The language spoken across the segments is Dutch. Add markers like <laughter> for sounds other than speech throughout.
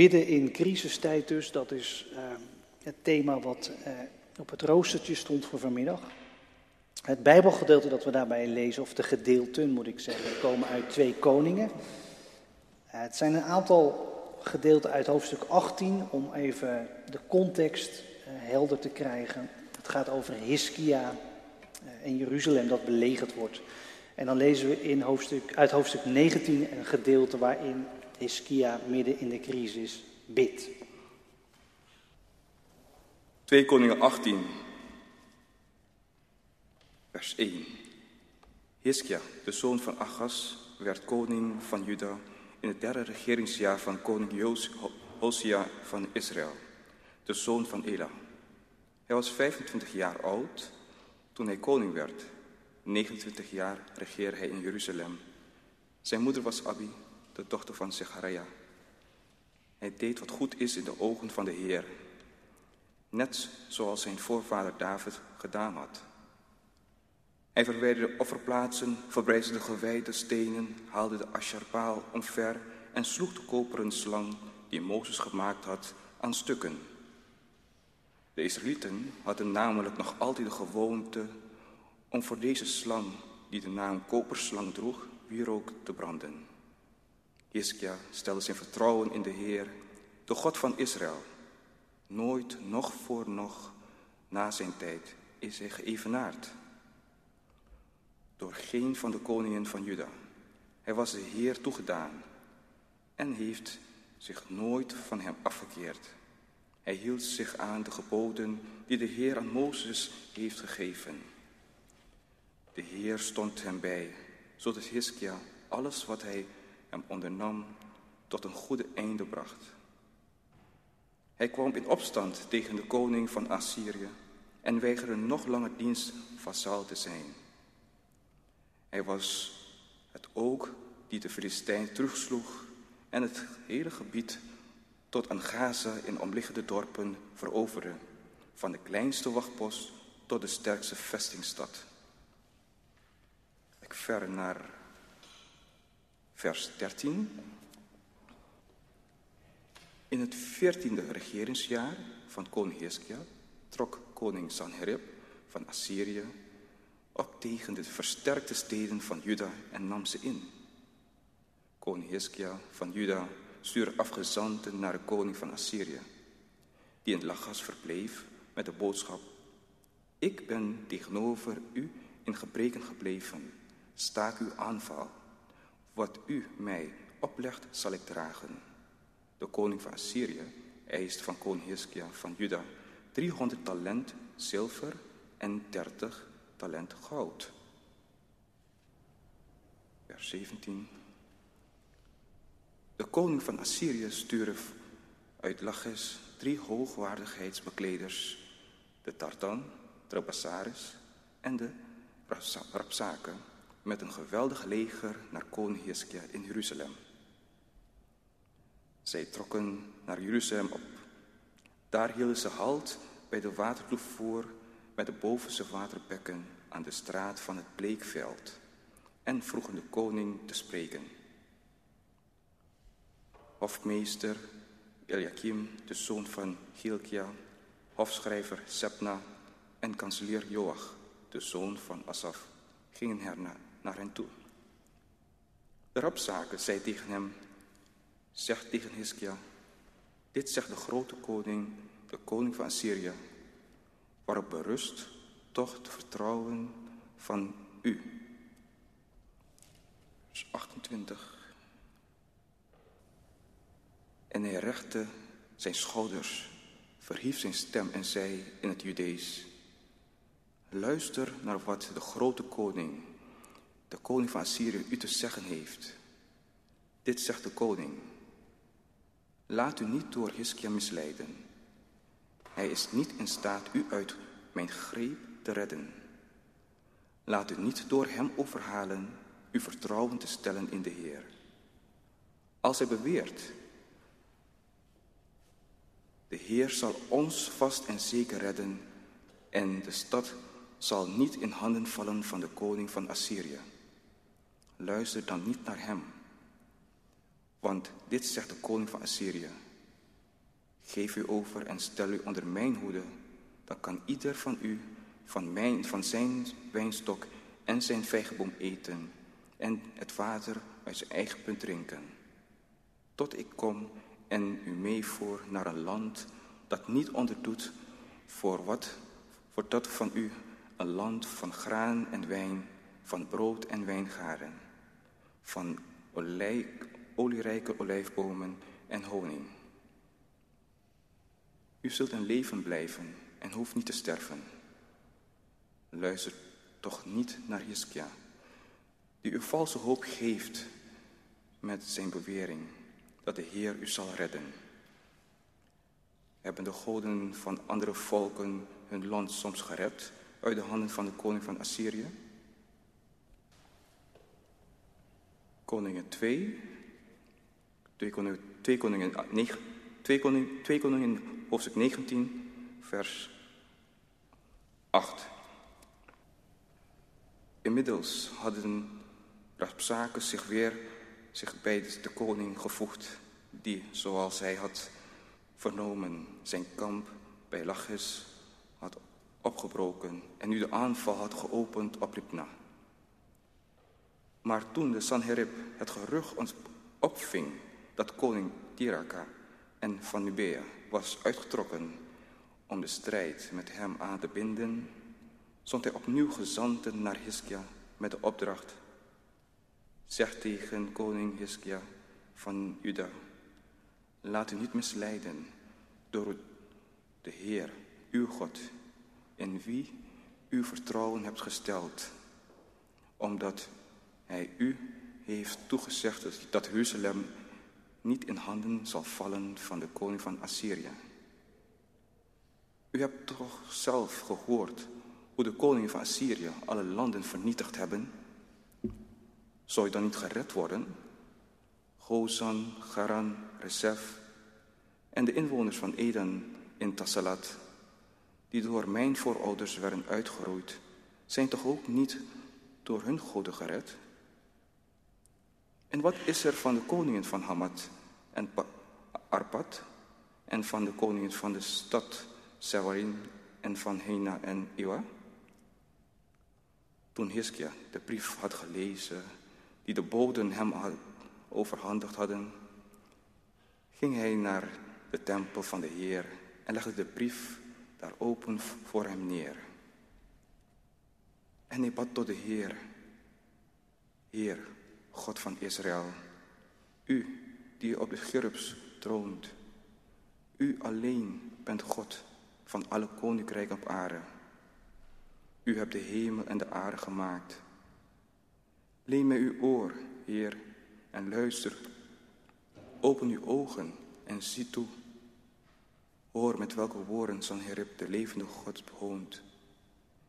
bidden in crisistijd dus, dat is uh, het thema wat uh, op het roostertje stond voor vanmiddag. Het Bijbelgedeelte dat we daarbij lezen, of de gedeelten moet ik zeggen, komen uit twee koningen. Uh, het zijn een aantal gedeelten uit hoofdstuk 18 om even de context helder te krijgen. Het gaat over Hiskia in Jeruzalem dat belegerd wordt. En dan lezen we in hoofdstuk, uit hoofdstuk 19 een gedeelte waarin Hiskia midden in de crisis bidt. 2 Koningen 18, vers 1. Hiskia, de zoon van Achas, werd koning van Juda in het derde regeringsjaar van koning Hosia van Israël, de zoon van Ela. Hij was 25 jaar oud toen hij koning werd. 29 jaar regeerde hij in Jeruzalem. Zijn moeder was Abi, de dochter van Zechariah. Hij deed wat goed is in de ogen van de Heer, net zoals zijn voorvader David gedaan had. Hij verwijderde offerplaatsen, verbrijzelde de gewijde stenen, haalde de asherpaal omver en sloeg de koperen slang die Mozes gemaakt had aan stukken. De Israëlieten hadden namelijk nog altijd de gewoonte om voor deze slang, die de naam koperslang droeg, wierook te branden. Hiskia stelde zijn vertrouwen in de Heer, de God van Israël. Nooit, nog voor nog, na zijn tijd, is hij geëvenaard. Door geen van de koningen van Juda. Hij was de Heer toegedaan en heeft zich nooit van hem afgekeerd. Hij hield zich aan de geboden die de Heer aan Mozes heeft gegeven. De Heer stond hem bij, zodat Hiskia alles wat hij hem ondernam tot een goede einde bracht. Hij kwam in opstand tegen de koning van Assyrië en weigerde nog langer dienst vassal te zijn. Hij was het ook die de Filistijn terugsloeg en het hele gebied tot aan Gaza in omliggende dorpen veroverde, van de kleinste wachtpost tot de sterkste vestingstad. Ik ver naar vers 13. In het veertiende regeringsjaar van koning Hiskia trok koning Sanherib van Assyrië op tegen de versterkte steden van Juda en nam ze in. Koning Hiskia van Juda stuurde afgezanten naar de koning van Assyrië, die in Lachas verbleef met de boodschap: Ik ben tegenover u in gebreken gebleven. Staak uw aanval. Wat u mij oplegt, zal ik dragen. De koning van Assyrië eist van koning Hiskia van Juda 300 talent zilver en 30 talent goud. Vers 17. De koning van Assyrië stuurde uit Laches drie hoogwaardigheidsbekleders, de Tartan, Trabasaris en de Rapsaken, met een geweldig leger naar koning Hiskia in Jeruzalem. Zij trokken naar Jeruzalem op. Daar hielden ze halt bij de watertoevoer met de bovenste waterbekken aan de straat van het Bleekveld en vroegen de koning te spreken. Hofmeester Eliakim, de zoon van Hilkia, hofschrijver Sepna en kanselier Joach, de zoon van Asaf, gingen er naar hen toe. De rapzaken zei tegen hem, zeg tegen Hiskia, dit zegt de grote koning, de koning van Assyrië, waarop berust toch het vertrouwen van u. Vers 28. En hij rechte zijn schouders, verhief zijn stem en zei in het Judees, luister naar wat de grote koning, de koning van Assyrië, u te zeggen heeft. Dit zegt de koning. Laat u niet door Hiskia misleiden. Hij is niet in staat u uit mijn greep te redden. Laat u niet door hem overhalen uw vertrouwen te stellen in de Heer. Als hij beweert, de Heer zal ons vast en zeker redden en de stad zal niet in handen vallen van de koning van Assyrië. Luister dan niet naar hem. Want dit zegt de koning van Assyrië. Geef u over en stel u onder mijn hoede, dan kan ieder van u van, mijn, van zijn wijnstok en zijn vijgenboom eten en het water uit zijn eigen punt drinken. Tot ik kom en u meevoer naar een land dat niet onderdoet voor wat, voor dat van u een land van graan en wijn, van brood en wijngaren, van olij, olierijke olijfbomen en honing. U zult een leven blijven en hoeft niet te sterven. Luister toch niet naar Hiskia, die u valse hoop geeft met zijn bewering dat de Heer u zal redden. Hebben de goden van andere volken hun land soms gered uit de handen van de koning van Assyrië? Koningen 2, 2 Koningen, 2 Koningen, 2 Koningen, 2 Koningen hoofdstuk 19, vers 8. Inmiddels hadden Rapsaken zich weer zich bij de koning gevoegd, die, zoals hij had vernomen, zijn kamp bij Lachis had opgebroken en nu de aanval had geopend op Ripna. Maar toen de Sanherib het gerucht opving dat koning Tiraka en van Nubea was uitgetrokken om de strijd met hem aan te binden, zond hij opnieuw gezanten naar Hiskia met de opdracht Zeg tegen koning Hiskia van Juda, laat u niet misleiden door de Heer, uw God, in wie u vertrouwen hebt gesteld, omdat hij u heeft toegezegd dat Jeruzalem niet in handen zal vallen van de koning van Assyrië. U hebt toch zelf gehoord hoe de koning van Assyrië alle landen vernietigd hebben? Zou je dan niet gered worden? Gozan, Garan, Rezef en de inwoners van Eden in Tassalat, die door mijn voorouders werden uitgeroeid, zijn toch ook niet door hun goden gered? En wat is er van de koningen van Hamad en Arpad en van de koningen van de stad Sewarin en van Hena en Iwa? Toen Hiskia de brief had gelezen die de boden hem overhandigd hadden, ging hij naar de tempel van de Heer en legde de brief daar open voor hem neer. En hij bad tot de Heer, Heer, God van Israël, u die op de Gerubs troont, u alleen bent God van alle koninkrijken op aarde. U hebt de hemel en de aarde gemaakt. Leen mij uw oor, Heer, en luister. Open uw ogen en zie toe. Hoor met welke woorden Sanherib de levende God hoont.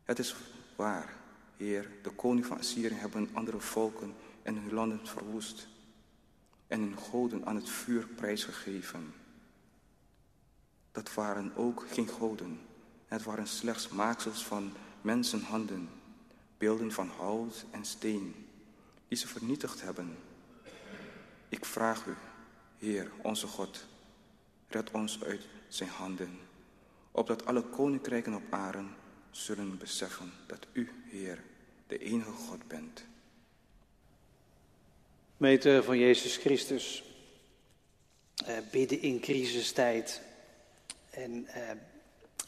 Het is waar, Heer, de koning van Assyrië hebben andere volken en hun landen verwoest en hun goden aan het vuur prijsgegeven. Dat waren ook geen goden, het waren slechts maaksels van mensenhanden, beelden van hout en steen die ze vernietigd hebben. Ik vraag u, Heer, onze God, red ons uit zijn handen, opdat alle koninkrijken op aarde zullen beseffen dat u, Heer, de enige God bent. Meter van Jezus Christus, eh, bidden in crisistijd en eh,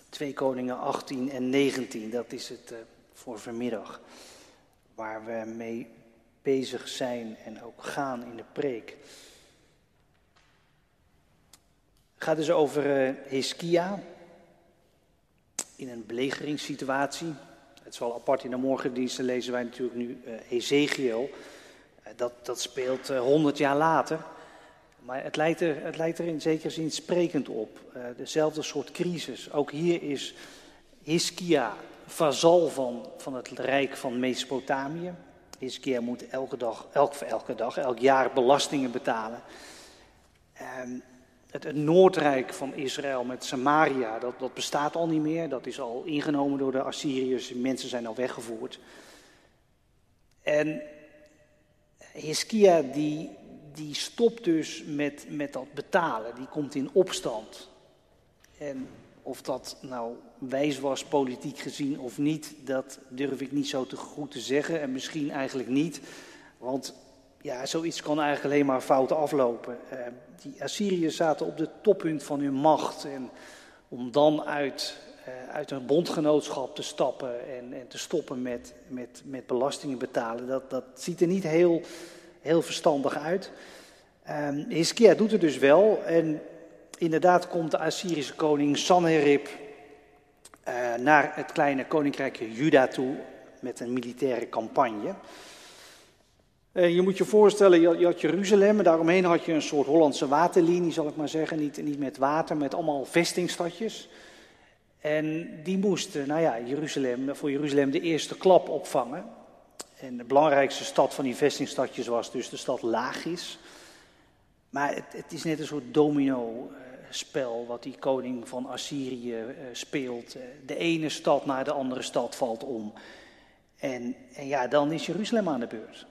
2 Koningen 18 en 19, dat is het eh, voor vanmiddag, waar we mee bezig zijn en ook gaan in de preek. Het gaat dus over uh, Hiskia in een belegeringssituatie. Het wel apart in de morgendiensten lezen wij natuurlijk nu uh, Ezekiel. Dat, dat speelt honderd jaar later. Maar het lijkt, er, het lijkt er in zekere zin sprekend op. dezelfde soort crisis. Ook hier is Hiskia vazal van, van het rijk van Mesopotamië. Hiskia moet elke dag, elk, elke dag, elk jaar belastingen betalen. En het, het, Noordrijk van Israël met Samaria, dat, dat bestaat al niet meer. Dat is al ingenomen door de Assyriërs. Mensen zijn al weggevoerd. En Hiskia die, die stopt dus met, met dat betalen. Die komt in opstand. En of dat nou wijs was, politiek gezien of niet, dat durf ik niet zo te goed te zeggen. En misschien eigenlijk niet, want ja, zoiets kan eigenlijk alleen maar fout aflopen. Uh, die Assyriërs zaten op de toppunt van hun macht. En om dan uit, uit een bondgenootschap te stappen en, en te stoppen met, met, met belastingen betalen, dat, dat ziet er niet heel, heel verstandig uit. Um, Hiskia doet het dus wel. En inderdaad komt de Assyrische koning Sanherib uh, naar het kleine koninkrijkje Juda toe met een militaire campagne. Uh, je moet je voorstellen, je, je had Jeruzalem en daaromheen had je een soort Hollandse waterlinie, zal ik maar zeggen. Niet, niet met water, met allemaal vestingstadjes. En die moesten, nou ja, Jeruzalem, voor Jeruzalem de eerste klap opvangen. En de belangrijkste stad van die vestingstadjes was dus de stad Lachis. Maar het, het is net een soort domino-spel wat die koning van Assyrië uh, speelt. De ene stad naar de andere stad valt om. En, en ja, dan is Jeruzalem aan de beurt.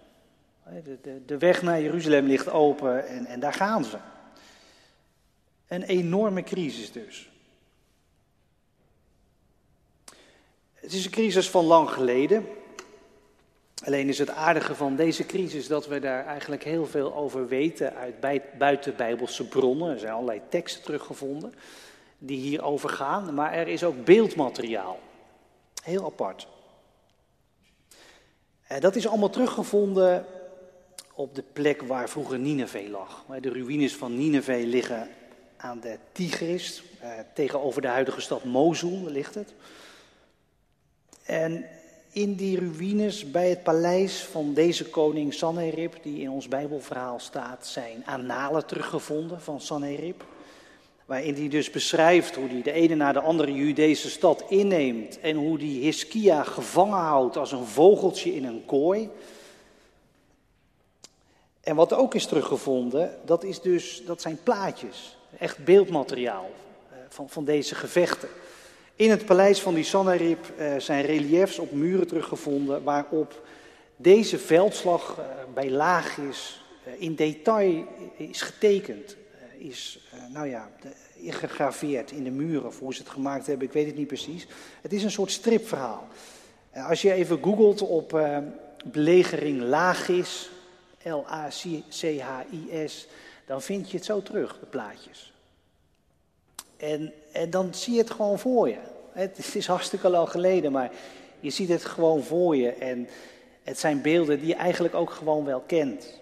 De, de, de weg naar Jeruzalem ligt open en, en daar gaan ze. Een enorme crisis dus. Het is een crisis van lang geleden. Alleen is het aardige van deze crisis dat we daar eigenlijk heel veel over weten uit buitenbijbelse bronnen. Er zijn allerlei teksten teruggevonden die hierover gaan, maar er is ook beeldmateriaal. Heel apart. En dat is allemaal teruggevonden op de plek waar vroeger Nineveh lag. De ruïnes van Nineveh liggen aan de Tigris, eh, tegenover de huidige stad Mosul ligt het. En in die ruïnes bij het paleis van deze koning Sanherib, die in ons Bijbelverhaal staat, zijn analen teruggevonden van Sanherib. Waarin hij dus beschrijft hoe hij de ene na de andere Judese stad inneemt en hoe hij Hiskia gevangen houdt als een vogeltje in een kooi. En wat ook is teruggevonden, dat, is dus, dat zijn plaatjes, echt beeldmateriaal eh, van, van deze gevechten. In het paleis van die Sanherib uh, zijn reliefs op muren teruggevonden waarop deze veldslag uh, bij Lagis uh, in detail is getekend. is, nou ja, ingegraveerd in de muren. Of hoe ze het gemaakt hebben, ik weet het niet precies. Het is een soort stripverhaal. als je even googelt op belegering Lagis, L-A-C-H-I-S, dan vind je het zo terug, de plaatjes. En dan zie je het gewoon voor je. Het is hartstikke lang geleden, maar je ziet het gewoon voor je. En het zijn beelden die je eigenlijk ook gewoon wel kent.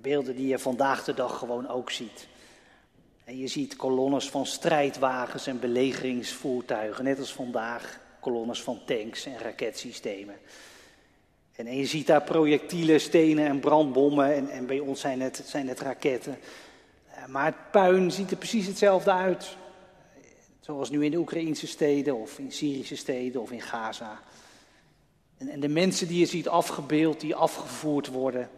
Beelden die je vandaag de dag gewoon ook ziet. En je ziet kolonnes van strijdwagens en belegeringsvoertuigen, net als vandaag kolonnes van tanks en raketsystemen. En, je ziet daar projectielen, stenen en brandbommen en, en bij ons zijn het, zijn het raketten. Maar het puin ziet er precies hetzelfde uit. Zoals nu in de Oekraïnse steden of in Syrische steden of in Gaza. En, en de mensen die je ziet afgebeeld, die afgevoerd worden.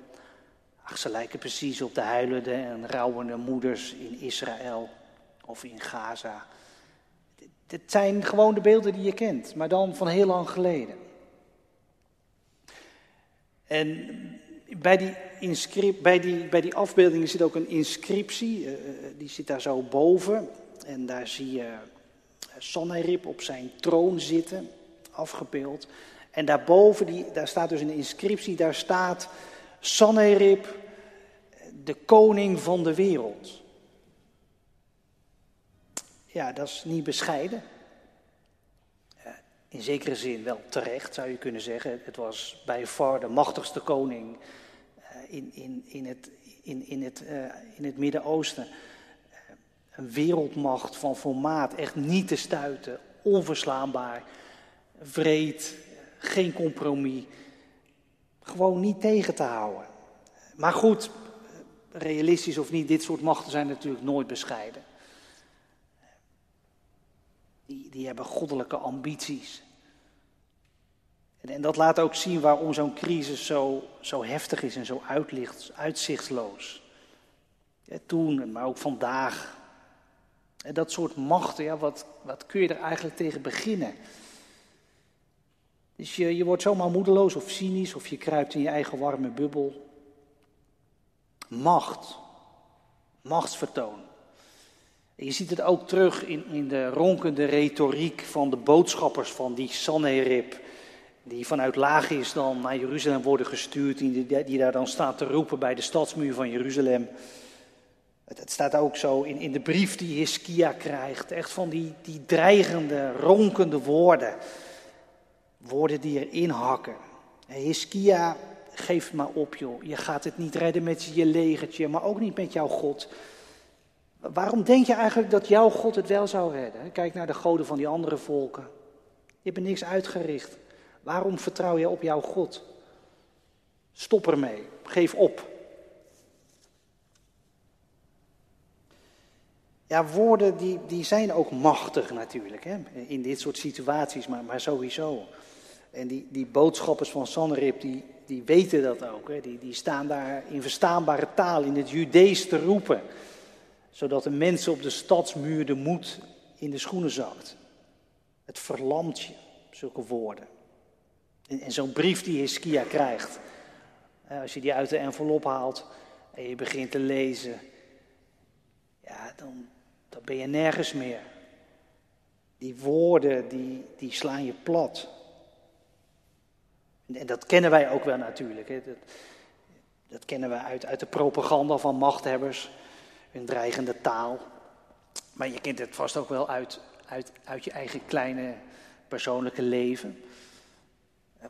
Ach, ze lijken precies op de huilende en rouwende moeders in Israël of in Gaza. Het zijn gewoon de beelden die je kent, maar dan van heel lang geleden. En bij die, inscrip, bij die, bij die afbeeldingen zit ook een inscriptie, uh, die zit daar zo boven. En daar zie je Sanherib op zijn troon zitten, afgebeeld. En daarboven, die, daar staat dus een inscriptie, daar staat Sanherib, de koning van de wereld. Ja, dat is niet bescheiden. In zekere zin wel terecht, zou je kunnen zeggen. Het was bij far de machtigste koning eh, in, in, in het, in, in het, uh, in het Midden-Oosten een wereldmacht van formaat, echt niet te stuiten, onverslaanbaar, vreed, geen compromis, gewoon niet tegen te houden. Maar goed, realistisch of niet, dit soort machten zijn natuurlijk nooit bescheiden. Die, die hebben goddelijke ambities. En, en dat laat ook zien waarom zo'n crisis zo, zo heftig is en zo uitlicht, uitzichtloos. Ja, toen, maar ook vandaag, en dat soort machten, ja, wat, wat kun je er eigenlijk tegen beginnen? Dus je, je wordt zomaar moedeloos of cynisch of je kruipt in je eigen warme bubbel. Macht. Machtsvertoon. je ziet het ook terug in, in de ronkende retoriek van de boodschappers van die Sanherib. Die vanuit Lagis dan naar Jeruzalem worden gestuurd. Die, die daar dan staat te roepen bij de stadsmuur van Jeruzalem. Het, staat ook zo in, in de brief die Hiskia krijgt. Echt van die, die dreigende, ronkende woorden. Woorden die erin hakken. Hiskia, geef maar op joh. Je gaat het niet redden met je legertje, maar ook niet met jouw God. Waarom denk je eigenlijk dat jouw God het wel zou redden? Kijk naar de goden van die andere volken. Je hebt niks uitgericht. Waarom vertrouw je op jouw God? Stop ermee. Geef op. Ja, woorden die, die zijn ook machtig natuurlijk, hè? in dit soort situaties, maar, maar sowieso. En die, die boodschappers van Sanherib, die, die weten dat ook. Hè? Die, die staan daar in verstaanbare taal, in het Judees te roepen zodat de mensen op de stadsmuur de moed in de schoenen zakt. Het verlamt je, zulke woorden. En, en zo'n brief die Hiskia krijgt, als je die uit de envelop haalt en je begint te lezen, ja, dan, dan ben je nergens meer. Die woorden, die, die slaan je plat. En, dat kennen wij ook wel natuurlijk. Hè. Dat, dat kennen we uit, uit de propaganda van machthebbers een dreigende taal. Maar je kent het vast ook wel uit, uit, uit je eigen kleine persoonlijke leven.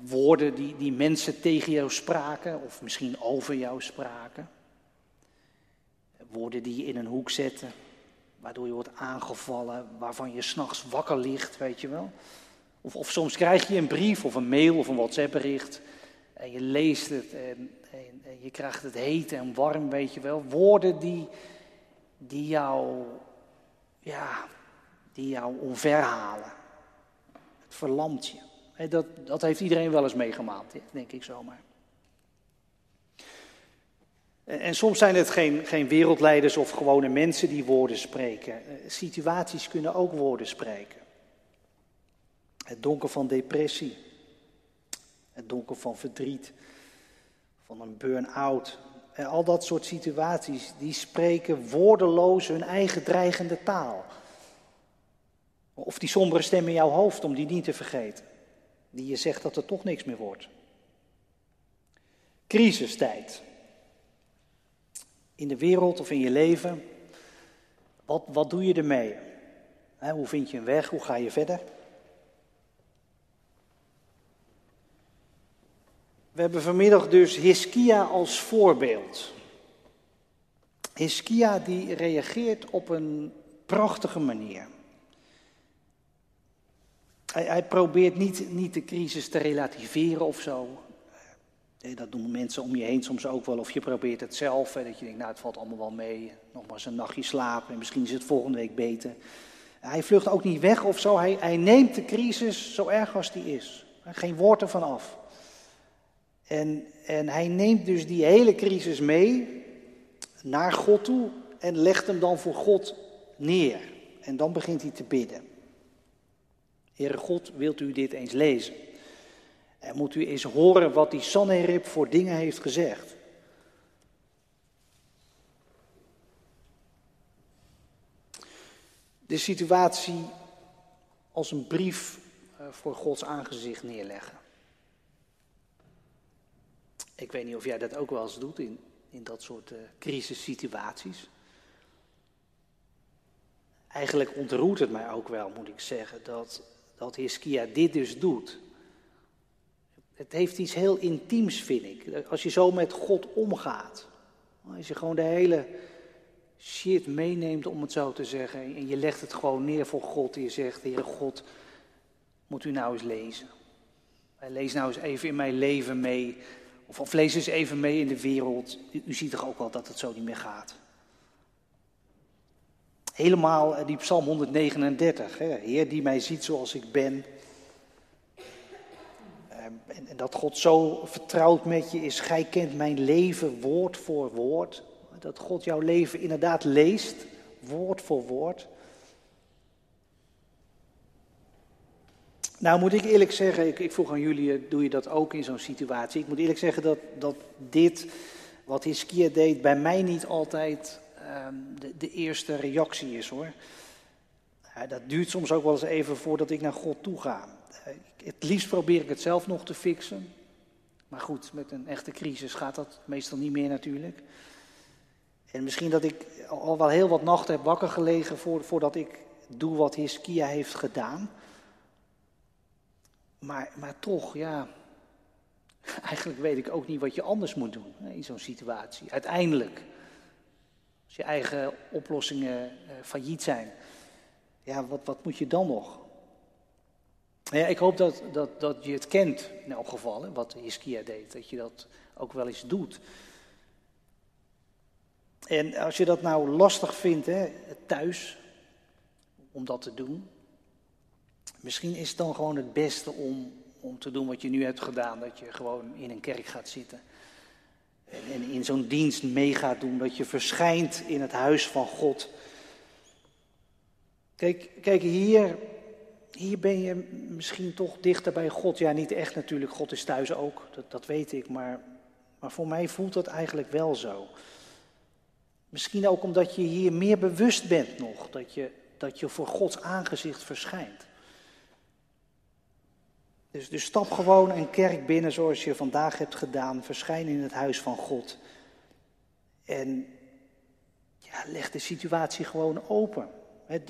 Woorden die, die mensen tegen jou spraken, of misschien over jou spraken. Woorden die je in een hoek zetten, waardoor je wordt aangevallen, waarvan je s'nachts wakker ligt, weet je wel. Of, of soms krijg je een brief of een mail of een WhatsApp-bericht en je leest het en, en, je krijgt het heet en warm, weet je wel. Woorden die, die jou, ja, die jou omverhalen. Het verlamt je. Dat, dat heeft iedereen wel eens meegemaakt, denk ik zomaar. En soms zijn het geen, geen wereldleiders of gewone mensen die woorden spreken. Eh, situaties kunnen ook woorden spreken. Het donker van depressie. Het donker van verdriet. Van een burn-out. En al dat soort situaties, die spreken woordeloos hun eigen dreigende taal. Of die sombere stem in jouw hoofd, om die niet te vergeten. Die je zegt dat er toch niks meer wordt. Crisistijd. In de wereld of in je leven. Wat, wat doe je ermee? hoe vind je een weg? Hoe ga je verder? We hebben vanmiddag dus Hiskia als voorbeeld. Hiskia die reageert op een prachtige manier. Hij, hij, probeert niet, niet de crisis te relativeren of zo. Dat doen mensen om je heen soms ook wel. Of je probeert het zelf. Dat je denkt, nou het valt allemaal wel mee. Nog maar eens een nachtje slapen en misschien is het volgende week beter. Hij vlucht ook niet weg of zo. Hij, hij neemt de crisis zo erg als die is. Geen woord ervan af. En, en hij neemt dus die hele crisis mee naar God toe en legt hem dan voor God neer. En dan begint hij te bidden. Heere God, wilt u dit eens lezen? En moet u eens horen wat die Sanherib voor dingen heeft gezegd. De situatie als een brief eh, voor Gods aangezicht neerleggen. Ik weet niet of jij dat ook wel eens doet in, in dat soort uh, crisissituaties. Eigenlijk ontroert het mij ook wel, moet ik zeggen, dat, dat Hiskia dit dus doet. Het heeft iets heel intiems, vind ik. Als je zo met God omgaat. Als je gewoon de hele shit meeneemt, om het zo te zeggen. En je legt het gewoon neer voor God. En je zegt, Heere God, moet u nou eens lezen. Lees nou eens even in mijn leven mee of, of lees eens even mee in de wereld. U, ziet toch ook wel dat het zo niet meer gaat. Helemaal eh, die Psalm 139. Hè? Heer die mij ziet zoals ik ben. Ehm, en, en dat God zo vertrouwd met je is. Gij kent mijn leven woord voor woord. Dat God jouw leven inderdaad leest, woord voor woord. Nou moet ik eerlijk zeggen, ik, ik vroeg aan jullie, eh, doe je dat ook in zo'n situatie? Ik moet eerlijk zeggen dat, dat dit, wat Hiskia deed, bij mij niet altijd ehm, de, de, eerste reactie is hoor. dat duurt soms ook wel eens even voordat ik naar God toe ga. Het liefst probeer ik het zelf nog te fixen. Maar goed, met een echte crisis gaat dat meestal niet meer natuurlijk. En misschien dat ik al wel heel wat nachten heb wakker gelegen voordat ik doe wat Hiskia heeft gedaan. Maar, maar toch, ja, <laughs> eigenlijk weet ik ook niet wat je anders moet doen in zo'n situatie. Uiteindelijk, als je eigen oplossingen eh, failliet zijn, ja, wat, wat moet je dan nog? Ja, ik hoop dat, dat, dat je het kent, in elk geval, wat Hiskia deed. Dat je dat ook wel eens doet. En als je dat nou lastig vindt, hè, thuis, om dat te doen, misschien is het dan gewoon het beste om, om te doen wat je nu hebt gedaan. Dat je gewoon in een kerk gaat zitten. En, en in zo'n dienst mee gaat doen. Dat je verschijnt in het huis van God. Kijk, kijk hier, hier ben je misschien toch dichter bij God. Ja, niet echt natuurlijk. God is thuis ook, dat, dat weet ik. Maar, maar voor mij voelt dat eigenlijk wel zo. Misschien ook omdat je hier meer bewust bent nog. Dat je, dat je voor Gods aangezicht verschijnt. Dus, dus stap gewoon een kerk binnen zoals je vandaag hebt gedaan. Verschijn in het huis van God. En ja, leg de situatie gewoon open.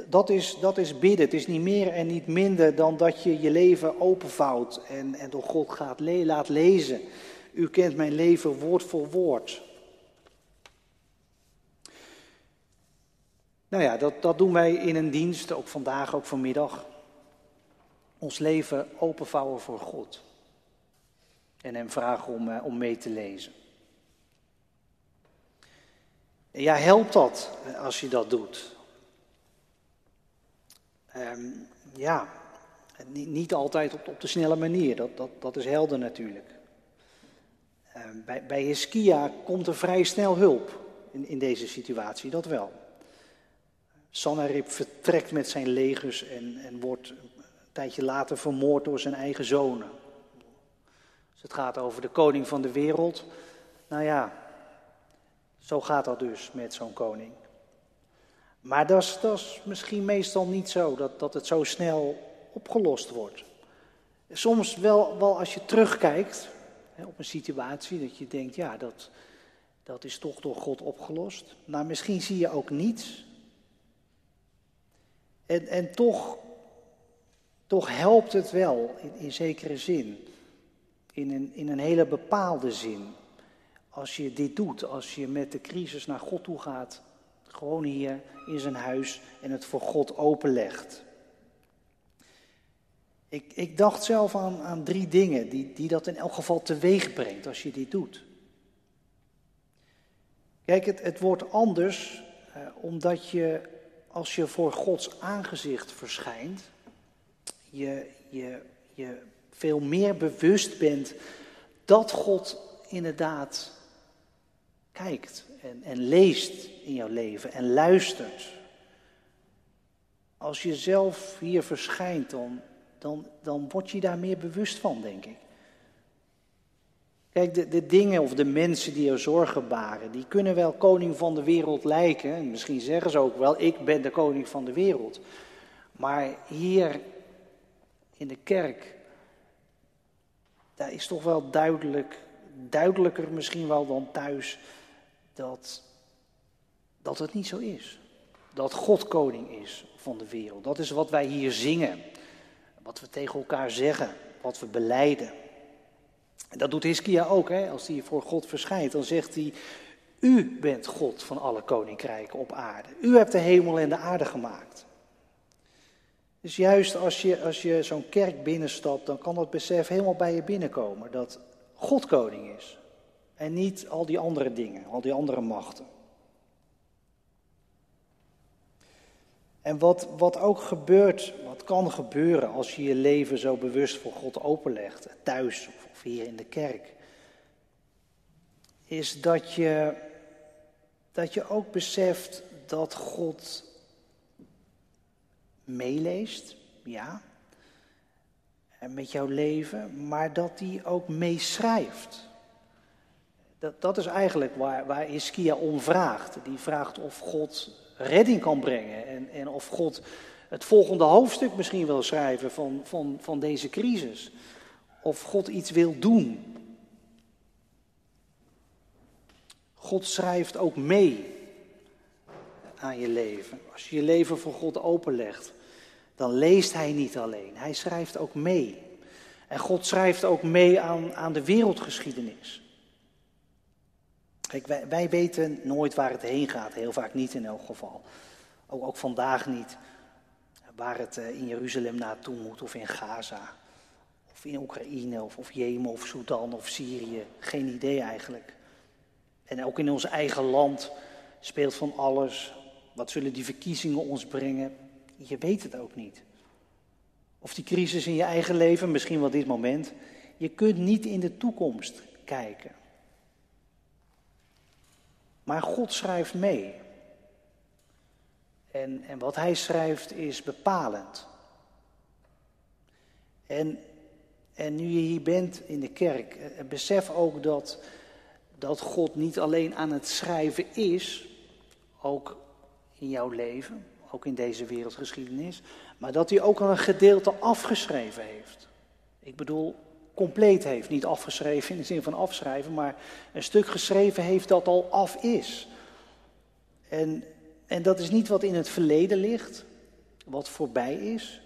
Dat is, dat is bidden. Het is niet meer en niet minder dan dat je je leven openvouwt en, en door God gaat le laat lezen. U kent mijn leven woord voor woord. Nou ja, dat, dat doen wij in een dienst, ook vandaag, ook vanmiddag. Ons leven openvouwen voor God. En hem vragen om, eh, om mee te lezen. Ja, helpt dat als je dat doet? Um, ja, niet, niet, altijd op, op, de snelle manier, dat, dat, dat is helder natuurlijk. Um, bij, bij Hiskia komt er vrij snel hulp in, in deze situatie, dat wel. Sanherib vertrekt met zijn legers en, en wordt een tijdje later vermoord door zijn eigen zonen. Dus het gaat over de koning van de wereld. Nou ja, zo gaat dat dus met zo'n koning. Maar dat is, dat is misschien meestal niet zo, dat, dat het zo snel opgelost wordt. Soms wel, wel als je terugkijkt hè, op een situatie, dat je denkt, ja, dat, dat is toch door God opgelost. Maar misschien zie je ook niets en, en toch, toch helpt het wel in, in zekere zin. In een, in een hele bepaalde zin. Als je dit doet, als je met de crisis naar God toe gaat, gewoon hier in zijn huis en het voor God openlegt. Ik, ik dacht zelf aan, aan drie dingen die, die dat in elk geval teweeg brengt als je dit doet. Kijk, het, het wordt anders eh, omdat je als je voor Gods aangezicht verschijnt, je, je, je veel meer bewust bent dat God inderdaad kijkt en, leest in jouw leven en luistert. Als je zelf hier verschijnt, dan, dan, dan word je daar meer bewust van, denk ik. Kijk, de, de dingen of de mensen die er zorgen baren, die kunnen wel koning van de wereld lijken. En misschien zeggen ze ook wel, ik ben de koning van de wereld. Maar hier in de kerk, daar is toch wel duidelijk, duidelijker misschien wel dan thuis, dat, dat het niet zo is. Dat God koning is van de wereld. Dat is wat wij hier zingen. Wat we tegen elkaar zeggen. Wat we beleiden. En dat doet Hiskia ook, hè? als hij voor God verschijnt. Dan zegt hij, u bent God van alle koninkrijken op aarde. U hebt de hemel en de aarde gemaakt. Dus juist als je, als je zo'n kerk binnenstapt, dan kan dat besef helemaal bij je binnenkomen. Dat God koning is. En niet al die andere dingen, al die andere machten. En wat, wat ook gebeurt, wat kan gebeuren als je je leven zo bewust voor God openlegt, thuis of hier in de kerk, is dat je, dat je ook beseft dat God meeleest, ja, met jouw leven, maar dat hij ook meeschrijft. Dat, dat is eigenlijk waar, waar Iskia om vraagt. Die vraagt of God redding kan brengen en, en of God het volgende hoofdstuk misschien wil schrijven van, van, van deze crisis. Of God iets wil doen. God schrijft ook mee aan je leven. Als je je leven voor God openlegt, dan leest Hij niet alleen. Hij schrijft ook mee. En God schrijft ook mee aan, aan de wereldgeschiedenis. Wij weten nooit waar het heen gaat, heel vaak niet in elk geval. Ook, ook vandaag niet waar het eh, in Jeruzalem naartoe moet, of in Gaza, of in Oekraïne, of, of Jemen, of Sudan, of Syrië. Geen idee eigenlijk. En ook in ons eigen land speelt van alles. Wat zullen die verkiezingen ons brengen? Je weet het ook niet. Of die crisis in je eigen leven, misschien wel dit moment. Je kunt niet in de toekomst kijken. Maar God schrijft mee. En, en wat hij schrijft is bepalend. En, en nu je hier bent in de kerk, eh, besef ook dat, dat God niet alleen aan het schrijven is, ook in jouw leven, ook in deze wereldgeschiedenis, maar dat hij ook al een gedeelte afgeschreven heeft. Ik bedoel, compleet heeft, niet afgeschreven in de zin van afschrijven, maar een stuk geschreven heeft dat al af is. En, en dat is niet wat in het verleden ligt, wat voorbij is,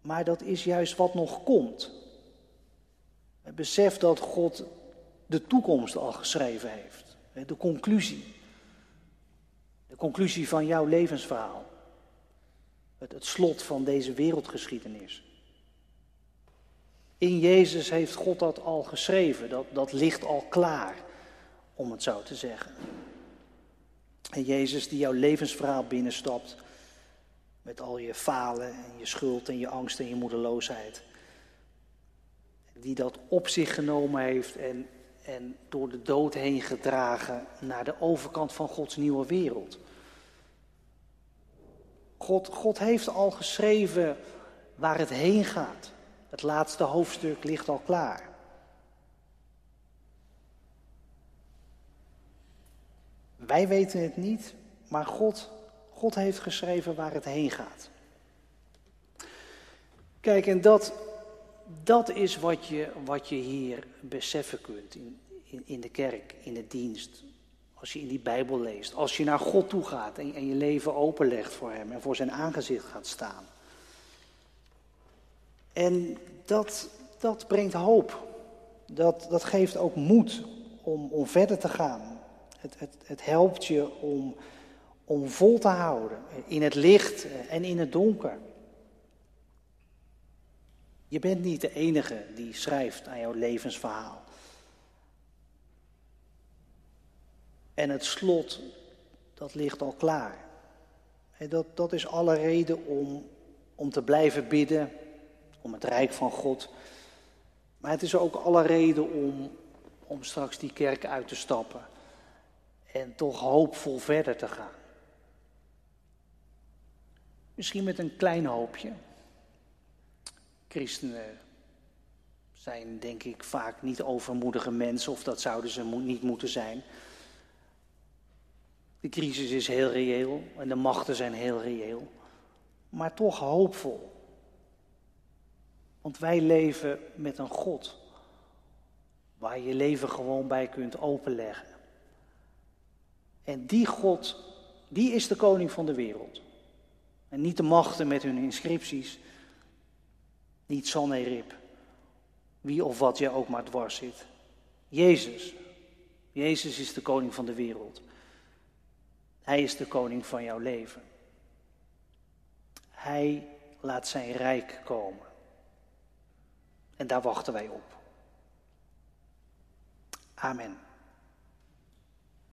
maar dat is juist wat nog komt. Besef dat God de toekomst al geschreven heeft, de conclusie. De conclusie van jouw levensverhaal. Het, het slot van deze wereldgeschiedenis. In Jezus heeft God dat al geschreven. Dat, dat ligt al klaar, om het zo te zeggen. En Jezus die jouw levensverhaal binnenstapt. Met al je falen en je schuld en je angst en je moedeloosheid. Die dat op zich genomen heeft en, en door de dood heen gedragen naar de overkant van Gods nieuwe wereld. God, God heeft al geschreven waar het heen gaat. Het laatste hoofdstuk ligt al klaar. Wij weten het niet, maar God, God heeft geschreven waar het heen gaat. Kijk, en dat, dat is wat je, wat je hier beseffen kunt in, in, in de kerk, in de dienst. Als je in die Bijbel leest, als je naar God toe gaat en, en je leven openlegt voor Hem en voor Zijn aangezicht gaat staan. En dat, dat brengt hoop. Dat, dat geeft ook moed om, om verder te gaan. Het, het, het helpt je om, om vol te houden in het licht en in het donker. Je bent niet de enige die schrijft aan jouw levensverhaal. En het slot, dat ligt al klaar. Dat, dat is alle reden om, om te blijven bidden, om het rijk van God. Maar het is ook alle reden om, om straks die kerk uit te stappen en toch hoopvol verder te gaan. Misschien met een klein hoopje. Christenen zijn denk ik vaak niet overmoedige mensen, of dat zouden ze niet moeten zijn. De crisis is heel reëel en de machten zijn heel reëel, maar toch hoopvol. Want wij leven met een God waar je leven gewoon bij kunt openleggen. En die God, die is de koning van de wereld. En niet de machten met hun inscripties, niet Sanherib, wie of wat je ook maar dwars zit. Jezus, Jezus is de koning van de wereld. Hij is de koning van jouw leven. Hij laat zijn rijk komen. En daar wachten wij op. Amen.